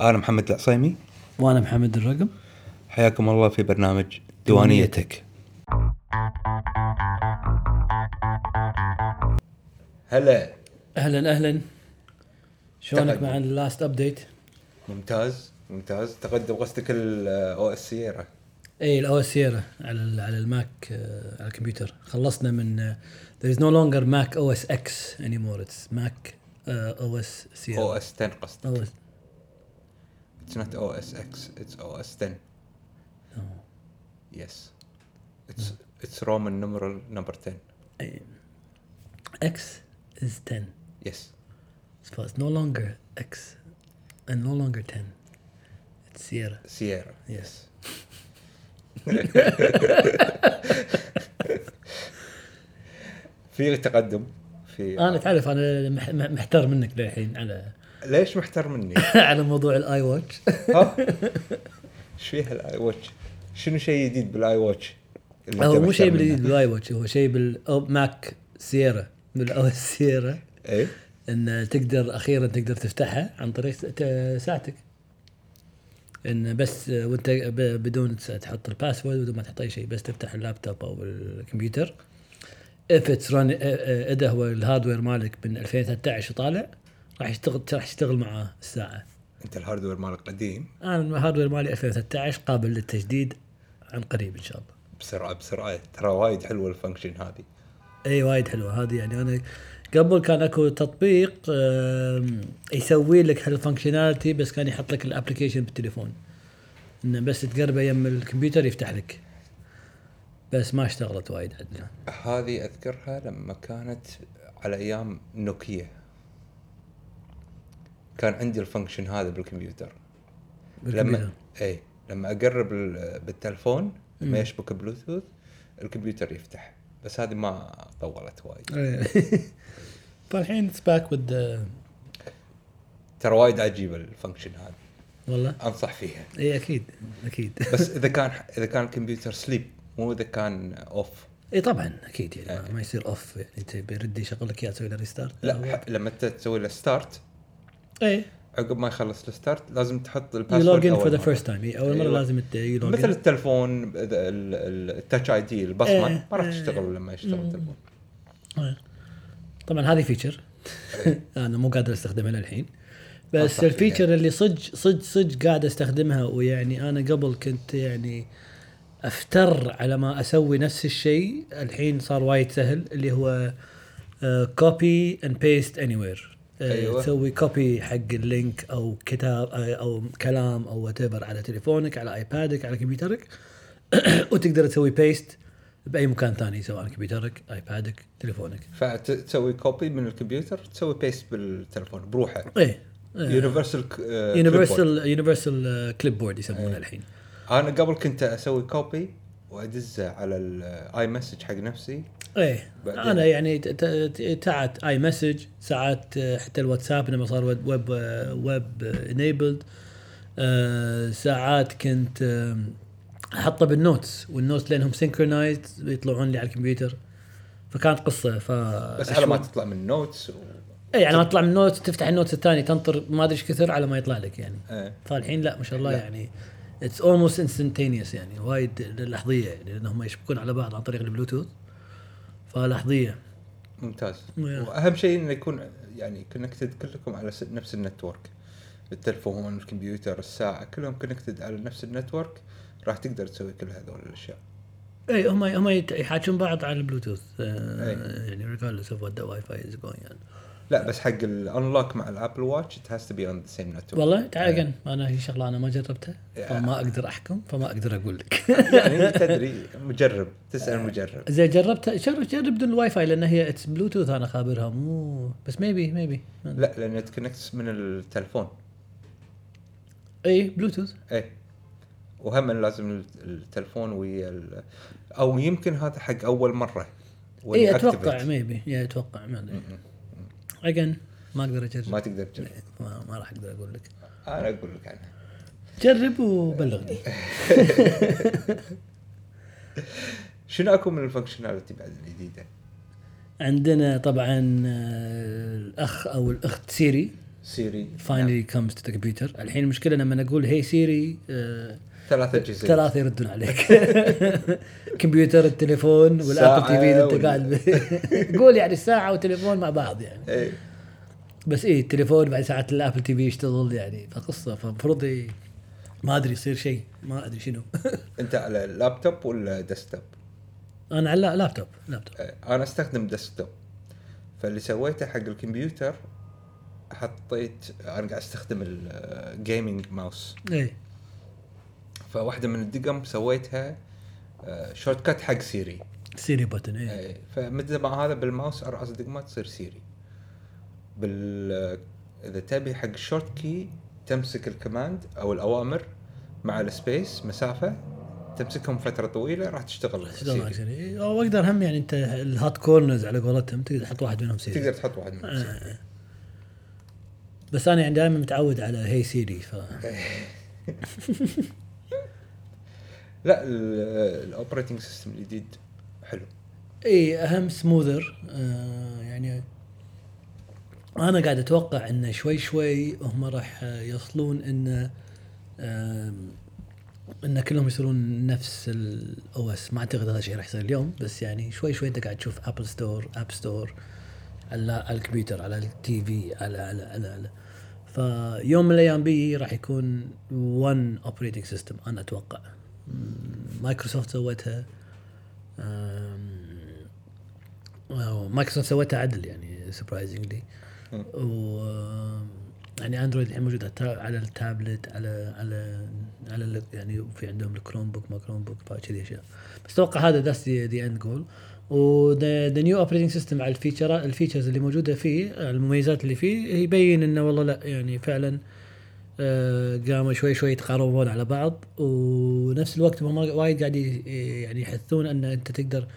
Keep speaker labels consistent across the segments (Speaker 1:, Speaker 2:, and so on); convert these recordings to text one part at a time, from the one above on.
Speaker 1: أنا محمد العصيمي.
Speaker 2: وأنا محمد الرقم.
Speaker 1: حياكم الله في برنامج ديوانية تك هلا.
Speaker 2: أهلا أهلا. شلونك. مع الـ last update؟
Speaker 1: ممتاز ممتاز. تقدم قصدك الـ OS سيرا
Speaker 2: إي الـ OS سيرا على على الماك آه، على الكمبيوتر. خلصنا من آه، there is no longer Mac OS X anymore. It's Mac uh, OS Sierra.
Speaker 1: OS 10 قصدك.
Speaker 2: OS
Speaker 1: OS X it's OS 10
Speaker 2: no.
Speaker 1: Yes it's it's Roman number number 10
Speaker 2: إي. X is 10
Speaker 1: yes
Speaker 2: so it's no longer X and no longer 10 it's Sierra.
Speaker 1: سيرا
Speaker 2: Yes.
Speaker 1: في تقدم في
Speaker 2: أنا تعرف أنا مح- مح- محتار منك للحين على
Speaker 1: ليش محتار مني؟
Speaker 2: على موضوع الـ iWatch
Speaker 1: ها؟ إيش فيها الـ iWatch؟ شنو شيء جديد بالـ iWatch؟
Speaker 2: هو مو شيء؟ بالجديد بالـ iWatch هو شيء بالماك سيرا بالـ OS سيرا
Speaker 1: إيه
Speaker 2: إن تقدر أخيرا تقدر تفتحها عن طريق ساعتك إن بس وأنت بدون تحط الـ password بدون ما تحط أي شيء بس تفتح اللابتوب أو الكمبيوتر it's run إذا هو الـ hardware مالك من 2013 وطالع راح يشتغل راح يشتغل مع الساعة.
Speaker 1: انت الـ hardware مالك قديم؟
Speaker 2: أنا الـ hardware مالي 2013 قابل للتجديد عن قريب إن شاء الله.
Speaker 1: بسرعة بسرعة. ترى وايد حلوة الـ function هذه.
Speaker 2: إي وايد حلوة. هذه يعني أنا قبل كان أكو تطبيق يسوي لك هال functionality بس كان يحط لك الـ application بالتليفون. إنه بس تقربه يم الكمبيوتر يفتح لك. بس ما اشتغلت وايد عندنا.
Speaker 1: هذه أذكرها لما كانت على أيام نوكيا. كان عندي الـ function هذا بالكمبيوتر.
Speaker 2: بالكمبيوتر.
Speaker 1: لما اي لما أقرب ال- بالتلفون لما يشبك بلوتوث الكمبيوتر يفتح. بس هذه ما طولت وايد.
Speaker 2: إيه. فالحين it's back with
Speaker 1: ترى وايد عجيبه الـ function هذه
Speaker 2: والله؟
Speaker 1: أنصح فيها.
Speaker 2: اي أكيد أكيد.
Speaker 1: بس إذا كان إذا كان الكمبيوتر sleep مو إذا كان off
Speaker 2: إي طبعا أكيد يعني ما- ما يصير off يعني تبي يرد يشغل لك؟ اياه تسوي له restart
Speaker 1: لا لما انت تسوي له start
Speaker 2: اي
Speaker 1: عقب ما يخلص الـ start لازم تحط
Speaker 2: الـ password
Speaker 1: أول
Speaker 2: for
Speaker 1: the.
Speaker 2: First time أول مرة
Speaker 1: أيوة.
Speaker 2: لازم you
Speaker 1: مثل التلفون ال- ال- الـ Touch ID البصمة.
Speaker 2: إيه،
Speaker 1: ما راح
Speaker 2: إيه.
Speaker 1: تشتغل لما يشتغل التلفون.
Speaker 2: طبعا هذه feature أنا مو قادر أستخدمها للحين. بس
Speaker 1: فيها.
Speaker 2: الـ feature اللي صدق صدق صدق قاعد أستخدمها ويعني أنا قبل كنت يعني أفتر على ما أسوي نفس الشيء. الحين صار وايد سهل اللي هو copy and paste anywhere
Speaker 1: أيوة.
Speaker 2: تسوي copy حق الـ link أو كتاب أو كلام أو what على تليفونك على iPad ك على كمبيوترك. وتقدر تسوي paste بأي مكان ثاني سواء كمبيوترك iPad ك تليفونك.
Speaker 1: فتسوي copy من الكمبيوتر تسوي paste بالتلفون بروحه. إيه
Speaker 2: universal universal universal clipboard يسمونه الحين.
Speaker 1: أنا قبل كنت أسوي copy وأدزه على الـ iMessage حق نفسي إيه
Speaker 2: أنا يعني ت- ت- ساعات iMessage ساعات آه، حتى الواتساب لما صار web web web enabled ساعات كنت أحطه بالـ notes والـ notes لأنهم synchronized يطلعون لي على الكمبيوتر فكانت قصة ف
Speaker 1: بس على ما تطلع من notes و...
Speaker 2: اي يعني ما تطلع من الـ notes تفتح الـ notes الثاني تنطر ما أدري إيش كثر على ما يطلع لك يعني
Speaker 1: إيه.
Speaker 2: فالحين لا ما شاء الله
Speaker 1: لا.
Speaker 2: يعني it's almost instantaneous يعني وايد لحظيه يعني لأنهم يشبكون على بعض عن طريق البلوتوث. فلحظية.
Speaker 1: ممتاز.
Speaker 2: Yeah.
Speaker 1: وأهم شيء إنه يكون يعني connected كلكم على نفس الـ network. التلفون الكمبيوتر الساعة كلهم connected على نفس الـ network راح تقدر تسوي كل هذول الأشياء.
Speaker 2: إي هم هم يحاكون بعض على البلوتوث. آه
Speaker 1: أي.
Speaker 2: يعني regardless of what the Wi-Fi is going on.
Speaker 1: لا بس حق الـ unlock مع الـ Apple Watch it has to be on the same network.
Speaker 2: والله تعال again. أنا هي شغله أنا ما جربتها. فما أقدر أحكم فما أقدر أقول لك.
Speaker 1: يعني تدري مجرب تسأل مجرب.
Speaker 2: زين جربت جرب جرب بدون الواي فاي لأن هي it's Bluetooth أنا خابرها. مو بس maybe maybe
Speaker 1: لا لأن ت connect من التلفون.
Speaker 2: اي بلوتوث
Speaker 1: إيه. وهم لازم التلفون ويا أو يمكن هذا حق أول مرة.
Speaker 2: اي
Speaker 1: أتوقع.
Speaker 2: Maybe يا أتوقع ما أدري. Again ما أقدر أجرب.
Speaker 1: ما تقدر تجرب.
Speaker 2: ما, ما راح أقدر أقول لك.
Speaker 1: أنا أقول لك عنها.
Speaker 2: جرب وبلغني
Speaker 1: شنو أكو من الـ functionality بعد الجديدة؟
Speaker 2: عندنا طبعا آه، الأخ أو الأخت سيري
Speaker 1: سيري
Speaker 2: finally comes to the computer الحين المشكلة لما أقول hey Siri
Speaker 1: ثلاثة أجهزة
Speaker 2: ثلاثة يردون عليك. كمبيوتر التليفون وال Apple TV اللي
Speaker 1: أنت
Speaker 2: قاعد قول يعني الساعة والتليفون مع بعض يعني.
Speaker 1: إيه.
Speaker 2: بس إيه التليفون بعد ساعات ال Apple TV يشتغل يعني فقصه فالمفروض إيه ما أدري يصير شيء ما أدري شنو.
Speaker 1: أنت على اللابتوب ولا desktop؟
Speaker 2: أنا على لا- laptop laptop
Speaker 1: إيه، أنا أستخدم desktop فاللي سويته حق الكمبيوتر حطيت أنا قاعد أستخدم ال gaming
Speaker 2: mouse إيه.
Speaker 1: فواحدة من الدقم سويتها آه، shortcut حق سيري
Speaker 2: Siri button إيه
Speaker 1: إيه، فمثل ما هذا بالماوس أرقص دقمة تصير سيري بال إذا تبي حق ال short key تمسك ال command أو الأوامر مع ال space مسافة تمسكهم فترة طويلة راح تشتغل
Speaker 2: اشتغل مع
Speaker 1: سيري.
Speaker 2: سيري أو أقدر هم يعني أنت ال hot corners على قولتهم تقدر تحط واحد منهم سيري
Speaker 1: تقدر تحط واحد منهم سيري.
Speaker 2: آه. بس أنا يعني دائما متعود على hey Siri ف
Speaker 1: لا ال operating system الجديد حلو.
Speaker 2: إي أهم smoother آه يعني أنا قاعد أتوقع انه شوي شوي هم راح يصلون إن آم، إن كلهم يصيرون نفس ال OS ما أعتقد هذا الشيء راح يصير اليوم بس يعني شوي شوي أنت قاعد تشوف Apple Store App Store على الكمبيوتر على ال TV على على على, على. فيوم من الأيام بي راح يكون one operating system أنا أتوقع. مايكروسوفت سوتها مايكروسوفت سوتها عدل يعني
Speaker 1: surprisingly.
Speaker 2: و يعني أندرويد الحين موجود على التا- على التابلت على على على يعني في عندهم ال Chromebook ما Chromebook كذي أشياء. بس أتوقع هذا that's the end goal و the new operating system على ال featureات ال features اللي موجودة فيه المميزات اللي فيه يبين إنه والله لا يعني فعلا آه، قاموا شوي شوي يتقاربون على بعض ونفس الوقت هم وايد قاعد يعني يحثون أن أنت تقدر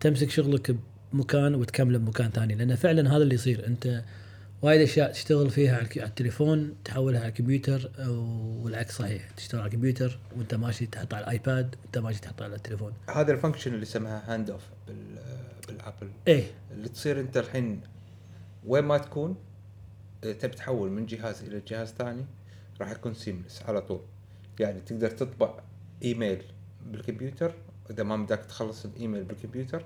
Speaker 2: تمسك شغلك بمكان وتكمله بمكان ثاني. لأن فعلا هذا اللي يصير. أنت وايد أشياء تشتغل فيها على التليفون تحولها على الكمبيوتر والعكس صحيح تشتغل على الكمبيوتر وأنت ماشي تحطها على الآيباد وأنت ماشي تحطها على التليفون.
Speaker 1: هذا ال function اللي اسمها Handoff بال Apple
Speaker 2: إيه.
Speaker 1: اللي تصير أنت الحين وين ما تكون تبي تحول من جهاز إلى جهاز ثاني راح يكون seamless على طول. يعني تقدر تطبع إيميل بالكمبيوتر إذا ما بدك تخلص الإيميل بالكمبيوتر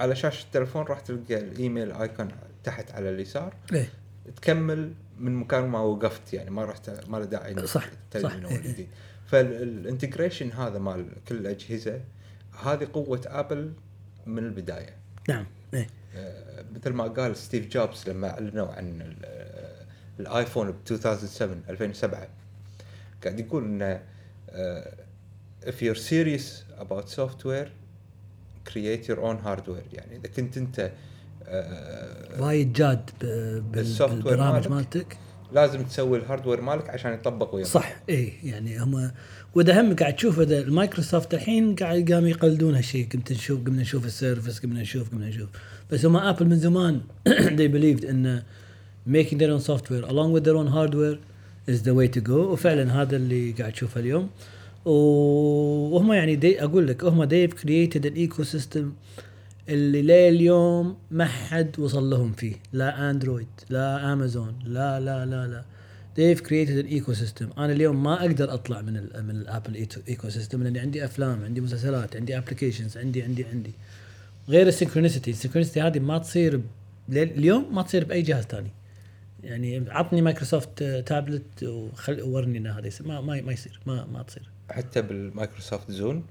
Speaker 1: على شاشة التليفون راح تلقى الإيميل icon تحت على اليسار.
Speaker 2: إيه.
Speaker 1: تكمل من مكان ما وقفت يعني ما راح ت- ما له داعي
Speaker 2: صح، صح، إيه،
Speaker 1: جديد فال integration هذا مال كل الأجهزة هذه قوة ابل من البداية.
Speaker 2: نعم إيه.
Speaker 1: آه، مثل ما قال ستيف جوبز لما أعلنوا عن الآيفون ب 2007 2007 قاعد يقول انه آه، if you're serious about software create your own hardware. يعني إذا كنت أنت آه،
Speaker 2: وايد جاد بالبرامج. مالتك.
Speaker 1: لازم تسوي ال hardware مالك عشان يطبق وياك.
Speaker 2: صح إيه يعني هم وإذا هم قاعد تشوف إذا المايكروسوفت الحين قاعد قاموا يقلدون هالشيء. قمت نشوف قمنا نشوف ال Surface قمنا نشوف قمنا نشوف. بس هم ابل من زمان they believed إن making their own software along with their own hardware is the way to go. وفعلا هذا اللي قاعد تشوفه اليوم. وهم يعني دي أقول لك هم they've created an ecosystem اللي لليوم ما حد وصل لهم فيه. لا اندرويد لا امازون لا لا لا لا. They've created an ecosystem. أنا اليوم ما أقدر أطلع من ال من ال Apple ecosystem لأني عندي أفلام عندي مسلسلات عندي applications عندي عندي عندي. غير السنكرونيسيتي السنكرونيسيتي هذه ما تصير اليوم ما تصير بأي جهاز ثاني يعني عطني مايكروسوفت تابلت وخل ورني إن هذا يصير. ما ما, ما يصير. ما ما تصير.
Speaker 1: حتى بالمايكروسوفت زون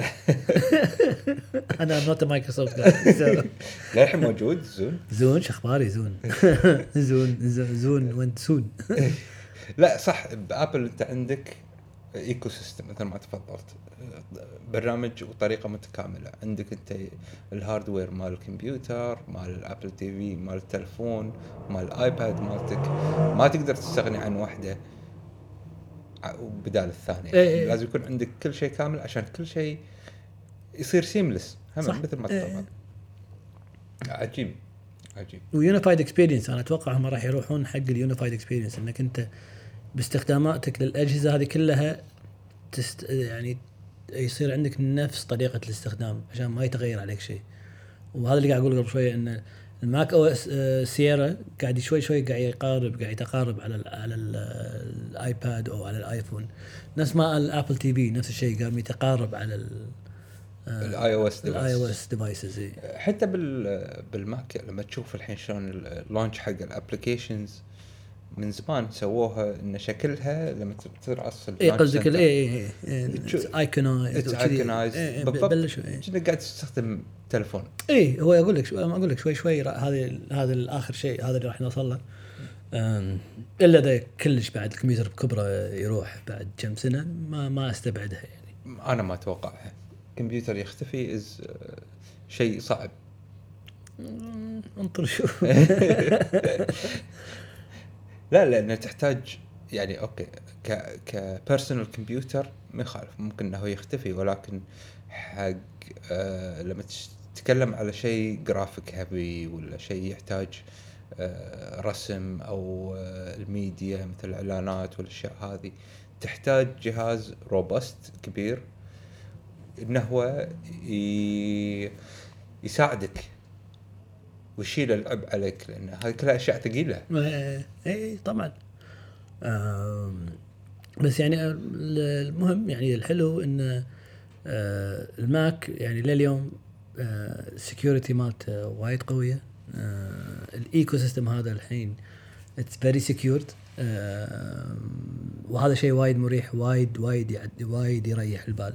Speaker 2: أنا نوت مايكروسوفت
Speaker 1: للحين موجود زون
Speaker 2: زون شو أخباري زون زون زون زون وانت سون
Speaker 1: لا صح بابل أنت عندك ecosystem مثل ما تفضلت. برنامج وطريقة متكاملة. عندك انت ال hardware مال الكمبيوتر مال ال Apple TV مال التلفون مال ال iPad مالتك. ما تقدر تستغني عن واحدة بدال الثانية.
Speaker 2: إيه إيه.
Speaker 1: لازم يكون عندك كل شيء كامل عشان كل شيء يصير seamless هم
Speaker 2: صح.
Speaker 1: مثل ما
Speaker 2: إيه.
Speaker 1: تفضل عجيب. عجيب
Speaker 2: و unified experience أنا أتوقع هم راح يروحون حق ال unified experience إنك أنت باستخداماتك للأجهزة هذه كلها تست يعني يصير عندك نفس طريقة الاستخدام عشان ما يتغير عليك شيء. وهذا اللي قاعد أقوله قبل شوية إن ال macOS آه، Sierra قاعد شوي شوي قاعد يقارب قاعد يتقارب على ال على ال الآيباد أو على الآيفون. نفس ما ال Apple TV نفس الشيء قام يتقارب على
Speaker 1: ال
Speaker 2: iOS ال iOS devices
Speaker 1: حتى بال بال Mac لما تشوف الحين شلون ال launch حق ال applications من زمان سووها إن شكلها لما ترأس
Speaker 2: اي قصدك اي اي اي iconize
Speaker 1: iconize بالضبط. كأنك قاعد تستخدم تلفون؟
Speaker 2: اي هو أقول لك أقول لك شوي شوي هذه هذا الآخر شيء هذا اللي راح نوصل له. إلا اذا كلش بعد الكمبيوتر بكبره يروح بعد كم سنة ما ما أستبعدها يعني.
Speaker 1: أنا ما أتوقعها. الكمبيوتر يختفي as شيء صعب.
Speaker 2: انطر شوف
Speaker 1: لا لأنه تحتاج يعني okay ك ك personal computer ما يخالف ممكن إنه يختفي ولكن حق آه لما تتكلم على شيء graphic heavy ولا شيء يحتاج آه رسم أو آه الميديا مثل الاعلانات والأشياء هذه تحتاج جهاز robust كبير إنه هو يساعدك ويشيل العبء عليك لأن هذه كلها أشياء ثقيلة.
Speaker 2: اي طبعا. بس يعني المهم يعني الحلو إن آه، الماك يعني لليوم ال security مالته وايد قوية ال ecosystem هذا الحين it's very secured وهذا شيء وايد مريح وايد وايد وايد يريح البال.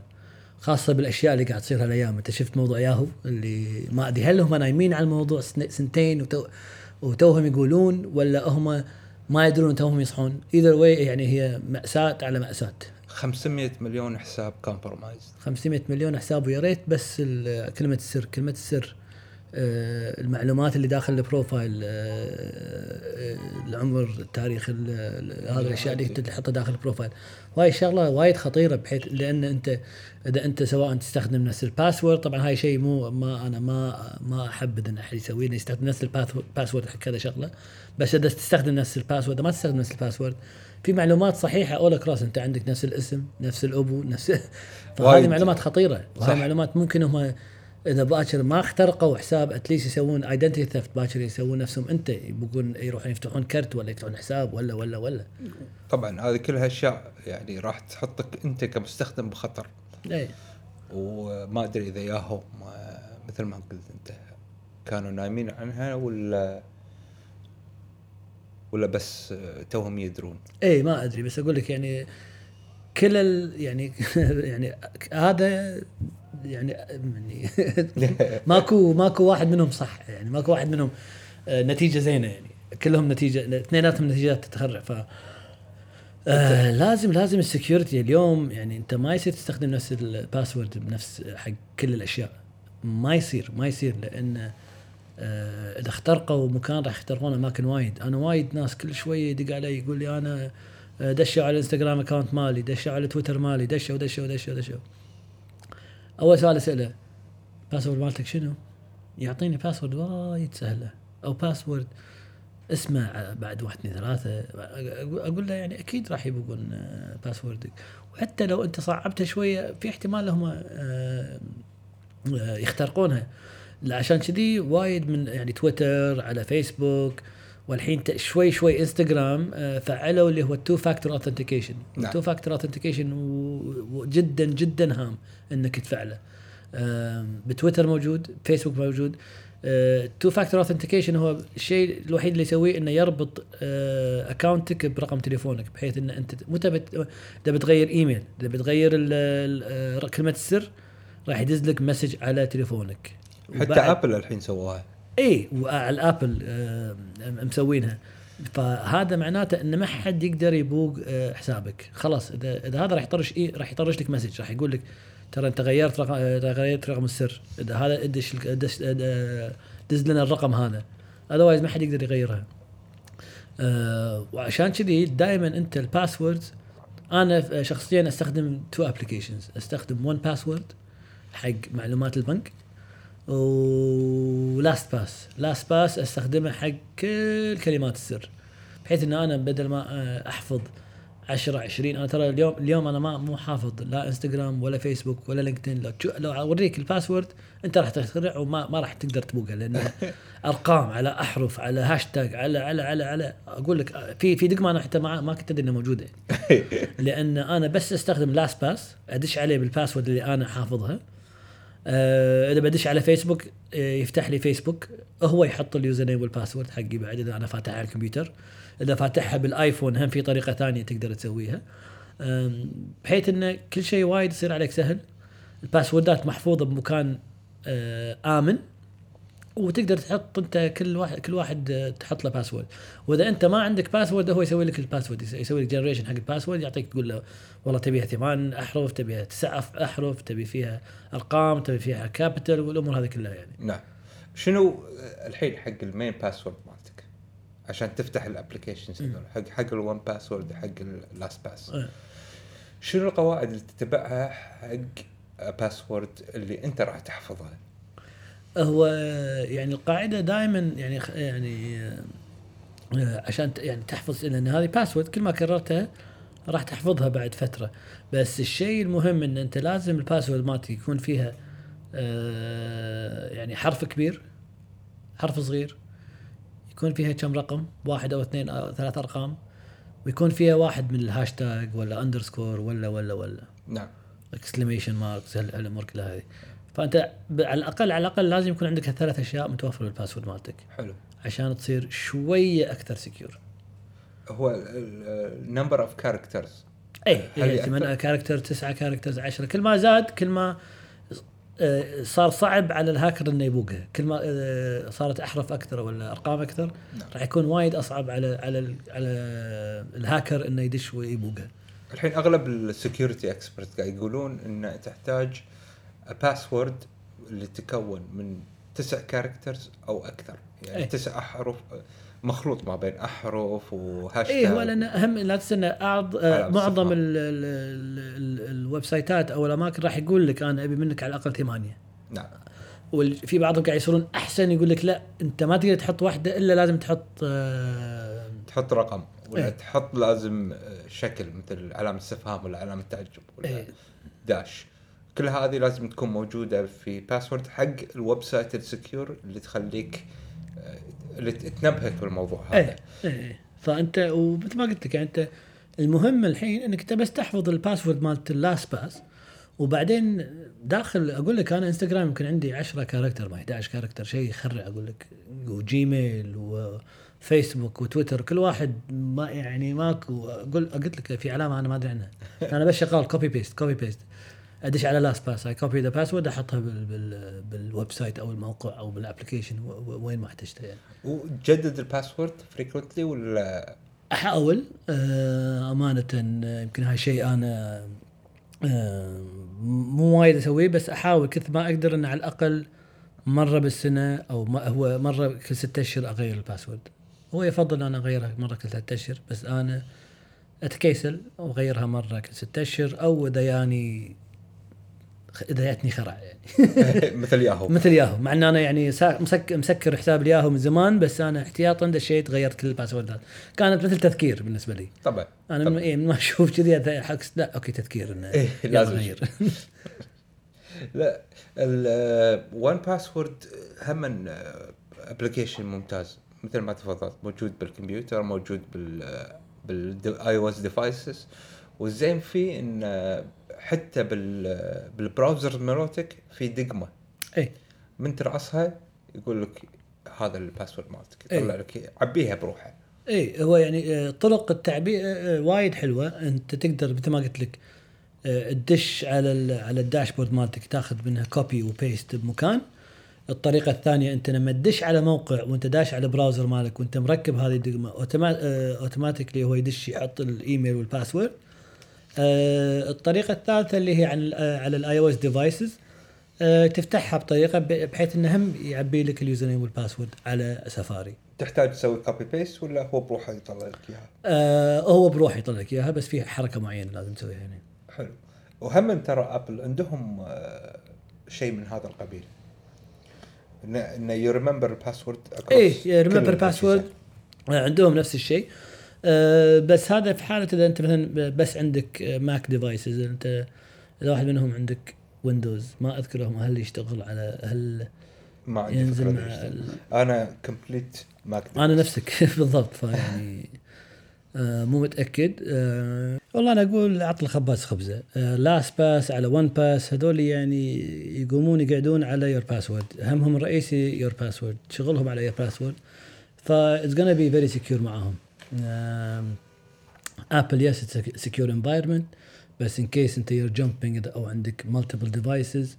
Speaker 2: خاصة بالأشياء اللي قاعد تصير هالأيام. أنت شفت موضوع ياهو اللي ما أدري هل هم نايمين على الموضوع سنتين وتو وتوهم يقولون ولا هم ما يدرون توهم يصحون. either way يعني هي مأساة على مأساة.
Speaker 1: 500 مليون حساب compromised
Speaker 2: 500 مليون حساب ويا ريت بس كلمة السر. كلمة السر المعلومات اللي داخل ال profile آه، آه، العمر التاريخ هذه الأشياء اللي تحطها داخل ال profile. وهي شغله وايد خطيرة بحيث لأن أنت إذا أنت سواء تستخدم نفس ال password طبعا هاي شيء مو ما أنا ما ما أحب ان أحد يسويه يستخدم نفس ال password حق كذا شغلة. بس إذا تستخدم نفس ال password ما تستخدم نفس ال password في معلومات صحيحة اول cross أنت عندك نفس الاسم نفس الأبو نفس فهذه معلومات خطيرة. وهذه معلومات ممكن هم اذا باكر ما اخترقوا حساب at least يسوون identity theft باكر يسوون نفسهم أنت يبقون يروحون يفتحون كرت ولا يفتحون حساب ولا ولا ولا.
Speaker 1: طبعا هذه كلها اشياء يعني راح تحطك أنت كمستخدم بخطر.
Speaker 2: إي.
Speaker 1: وما أدري إذا ياهو مثل ما قلت أنت كانوا نايمين عنها ولا ولا بس توهم يدرون.
Speaker 2: إي ما أدري بس أقول لك يعني كل ال يعني يعني هذا يعني يعني ماكو ماكو واحد منهم صح يعني ماكو واحد منهم آه، نتيجة زينة يعني. كلهم نتيجة اثنيناتهم نتيجات تتخرع ف آه لازم لازم ال security اليوم يعني انت ما يصير تستخدم نفس ال password بنفس حق كل الأشياء. ما يصير ما يصير لأن آه إذا اخترقوا مكان راح يخترقون أماكن وايد. أنا وايد ناس كل شوية يدق علي يقول لي أنا دشوا على الإنستغرام account مالي دشوا على تويتر مالي دشوا دشوا دشوا دشوا. أول سؤال أسأله. password مالتك شنو؟ يعطيني password وايد سهلة. أو password اسمه بعد واحد اثنين ثلاثة. أقول له يعني أكيد راح يبقون password ك وحتى لو أنت صعبتها شوية في احتمال هم آه، يخترقونها. عشان كذي وايد من يعني تويتر على فيسبوك والحين شوي شوي انستغرام آه، فعلوا اللي هو ال two factor authentication ال two factor authentication جدا جدا هام إنك تفعله. بتويتر موجود فيسبوك موجود. two factor authentication هو الشيء الوحيد اللي يسويه إنه يربط اكونتك آه، برقم تليفونك بحيث إن أنت تبي إذا بتغير ايميل إذا بتغير آه، كلمة السر راح يدز لك message على تليفونك.
Speaker 1: حتى Apple الحين سووها
Speaker 2: اي ال Apple آه، مسوينها. فهذا معناته إن ما حد يقدر يبوق آه، حسابك. خلاص إذا إذا هذا راح يطرش إيه راح يطرش لك message راح يقول لك ترى أنت غيرت رقم آه، غيرت رقم السر. إذا هذا ادش دز لنا الرقم هذا. otherwise ما حد يقدر يغيرها. وعشان كذي دائما أنت ال password أنا شخصيا أستخدم two applications أستخدم 1Password حق معلومات البنك و LastPass. LastPass أستخدمه حق كل كلمات السر بحيث إن أنا بدل ما أحفظ 10 20 أنا ترى اليوم اليوم أنا ما مو حافظ لا إنستغرام ولا فيسبوك ولا LinkedIn. لو تشو- لو أوريك ال password أنت راح تخترع وما ما راح تقدر تبوقها لأن أرقام على أحرف على هاشتاج على على على على. أقول لك في في دقمة أنا حتى ما ما كنت أدري إنها موجودة. لأن أنا بس أستخدم LastPass أدش عليه بال password اللي أنا حافظها. إذا بدش على فيسبوك آه يفتح لي فيسبوك هو يحط ال username وال password حقي بعد إذا أنا فاتحها على الكمبيوتر. إذا فاتحها بال iPhone هم في طريقة ثانية تقدر تسويها. بحيث إن كل شيء وايد يصير عليك سهل. الباسوردات محفوظة بمكان آه آمن. وتقدر تحط انت كل واحد كل واحد آه، تحط له password وإذا أنت ما عندك password هو يسوي لك ال password يس- يسوي لك generation حق ال password يعطيك تقول له والله تبيها ثمان أحرف تبيها تسع أحرف تبي فيها أرقام تبي فيها capital والأمور هذه كلها يعني.
Speaker 1: نعم. شنو الحين حق ال main password مالتك؟ عشان تفتح ال applications هذول حق حق ال 1Password حق ال LastPass
Speaker 2: آه.
Speaker 1: شنو القواعد اللي تتبعها حق password اللي أنت راح تحفظها؟
Speaker 2: هو يعني القاعدة دائما يعني يعني آه، عشان يعني تحفظ لأن هذه password كل ما كررتها راح تحفظها بعد فترة. بس الشيء المهم إن أنت لازم ال password مالتك يكون فيها آه، يعني حرف كبير حرف صغير يكون فيها كم رقم؟ واحد أو اثنين أو ثلاث أرقام ويكون فيها واحد من الهاشتاج ولا underscore ولا ولا ولا.
Speaker 1: نعم.
Speaker 2: exclamation marks الأمور كلها هذه. فأنت على الاقل على الأقل لازم يكون عندك هالثلاث أشياء متوفرة بال password مالتك.
Speaker 1: حلو.
Speaker 2: عشان تصير شوية أكثر secure
Speaker 1: هو ال
Speaker 2: number
Speaker 1: of
Speaker 2: characters
Speaker 1: اي؟
Speaker 2: 8 character 9 characters 10 كل ما زاد كل ما آه، صار صعب على الهاكر إنه يبوقها. كل ما آه، صارت أحرف أكثر ولا ارقام أكثر
Speaker 1: نعم.
Speaker 2: راح يكون وايد أصعب على على على الهاكر إنه يدش ويبوقها.
Speaker 1: الحين أغلب ال security expert قاعد يقولون ان تحتاج password اللي تكون من تسع characters أو أكثر يعني
Speaker 2: إيه.
Speaker 1: تسع أحرف مخلوط ما بين أحرف وهاشتاج
Speaker 2: اي هو لأن أهم لا تنسى أعض... معظم
Speaker 1: الصفحة.
Speaker 2: ال... ال... ال... ال... ال website ات أو الأماكن راح يقول لك أنا أبي منك على الأقل ثمانية
Speaker 1: نعم
Speaker 2: وفي بعضهم قاعد يصيرون أحسن يقول لك لا أنت ما تقدر تحط واحدة إلا لازم تحط آه،
Speaker 1: تحط رقم ولا
Speaker 2: إيه.
Speaker 1: تحط لازم آه، شكل مثل علامة استفهام ولا علامة تعجب ولا
Speaker 2: إيه.
Speaker 1: dash كل هذه لازم تكون موجودة في password حق ال website ال secure اللي تخليك آه، اللي تنبهك بالموضوع هذا.
Speaker 2: إيه إيه. فأنت ومثل ما قلت لك يعني أنت المهم الحين إنك انت بس تحفظ ال password مالت ال LastPass وبعدين داخل أقول لك أنا انستغرام يمكن عندي 10 character ما 11 character شيء يخرع أقول لك وجيميل وفيسبوك وتويتر كل واحد ما يعني ماكو أقول قلت لك في علامة أنا ما أدري عنها. أنا بس شغال copy paste copy paste أدش على LastPass اي copy the password أحطها بال بال بال website أو الموقع أو بال application وين ما احتجتها يعني.
Speaker 1: وتجدد ال password frequently ولا؟
Speaker 2: أحاول آه، أمانة يمكن هاي شيء أنا آه، مو وايد أسويه بس أحاول كثر ما أقدر ان على الأقل مرة بالسنة أو ما هو مرة كل ستة أشهر أغير ال password هو يفضل أنا أغيرها مرة كل ثلاثة أشهر بس أنا أتكيسل وأغيرها مرة كل ستة أشهر أو إذا ياني اذا جاتني خرع يعني.
Speaker 1: مثل ياهو.
Speaker 2: مثل ياهو. مع إن أنا يعني مسك مسكر حساب الياهو من زمان بس أنا احتياطا دشيت غيرت كل ال password ات. كانت مثل تذكير بالنسبة لي.
Speaker 1: طبعا.
Speaker 2: أنا
Speaker 1: طبعاً.
Speaker 2: من, إيه ما أشوف كذي hacks لا okay تذكير إنه
Speaker 1: إيه، لازم.
Speaker 2: غير.
Speaker 1: لا ال 1Password هم application ممتاز. مثل ما تفضلت موجود بالكمبيوتر موجود بال بال iOS devices والزين فيه إن آه، حتى بال بال browser مالتك في دقمة.
Speaker 2: إي.
Speaker 1: من ترأسها يقول لك هذا ال password
Speaker 2: مالتك.
Speaker 1: يطلع لك عبيها بروحه.
Speaker 2: إي هو يعني آه، طرق التعبئه آه، وايد حلوة. أنت تقدر مثل ما قلت لك آه، تدش على على ال dashboard مالتك تاخذ منها copy و paste بمكان. الطريقة الثانية أنت لما تدش على موقع وأنت داش على browser مالك وأنت مركب هذه الدقمة آه، automatically هو يدش يحط الإيميل وال password. آه، الطريقة الثالثة اللي هي عن آه، على ال iOS devices تفتحها بطريقة بحيث إنه هم يعبي لك ال username وال password على سفاري.
Speaker 1: تحتاج تسوي copy paste ولا هو بروحه يطلع لك إياها؟
Speaker 2: آه هو بروح يطلع لك إياها بس في حركة معينة لازم تسويها يعني
Speaker 1: حلو. وهم ترى Apple عندهم آه، شيء من هذا القبيل. إنه you remember ال password
Speaker 2: إيه remember password عندهم نفس الشيء. أه بس هذا في حالة إذا أنت مثلا بس عندك Mac devices أنت إذا واحد منهم عندك Windows ما أذكر لهم هل يشتغل على هل
Speaker 1: ما عندي
Speaker 2: ينزل مع. ال...
Speaker 1: أنا complete Mac
Speaker 2: أنا نفسك بالضبط فيعني آه مو متأكد. آه والله أنا أقول اعط الخباز خبزة. آه LastPass على ون باس هذول يعني يقومون يقعدون على your password همهم الرئيسي your password شغلهم على your password ف it's gonna be very secure معاهم. Apple yes secure environment بس in case انت you're jumping أو عندك multiple devices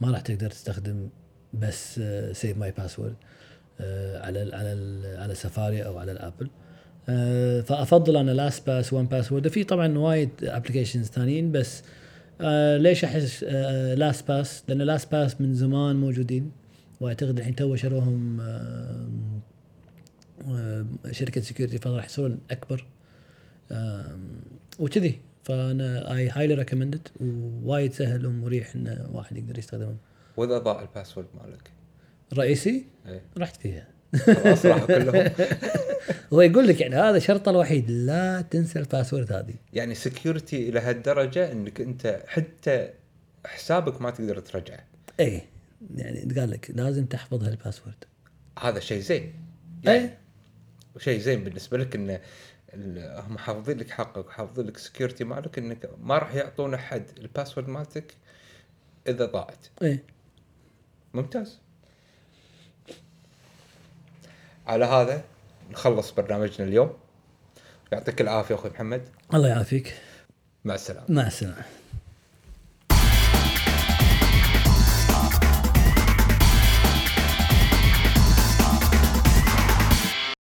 Speaker 2: ما راح تقدر تستخدم بس save my password على ال على ال على سفاري أو على ال Apple. آه، فأفضل أنا LastPass و 1Password في طبعا وايد applications ثانيين بس آه، ليش أحس LastPass لأن LastPass من زمان موجودين وأعتقد الحين تو شروهم آه، آه، شركة security فراح يصيرون أكبر. وكذي. فأنا I highly recommend it ووايد سهل ومريح إن واحد يقدر يستخدمهم
Speaker 1: وإذا ضاع ال password مالك.
Speaker 2: الرئيسي
Speaker 1: إيه.
Speaker 2: رحت فيها.
Speaker 1: خلاص راحوا كلهم
Speaker 2: هو يقول لك يعني هذا شرطه الوحيد لا تنسى ال password هذه.
Speaker 1: يعني security إلى هالدرجة إنك أنت حتى حسابك ما تقدر ترجعه.
Speaker 2: إيه. يعني قال لك لازم تحفظ هال password.
Speaker 1: هذا شيء زين.
Speaker 2: إيه.
Speaker 1: شيء زين بالنسبة لك إن هم حافظين لك حقك وحافظين لك security مالك إنك ما راح يعطون أحد ال password مالتك إذا ضاعت.
Speaker 2: إيه.
Speaker 1: ممتاز. على هذا نخلص برنامجنا اليوم. يعطيك العافية أخوي محمد.
Speaker 2: الله يعافيك.
Speaker 1: مع السلامة.
Speaker 2: مع السلامة.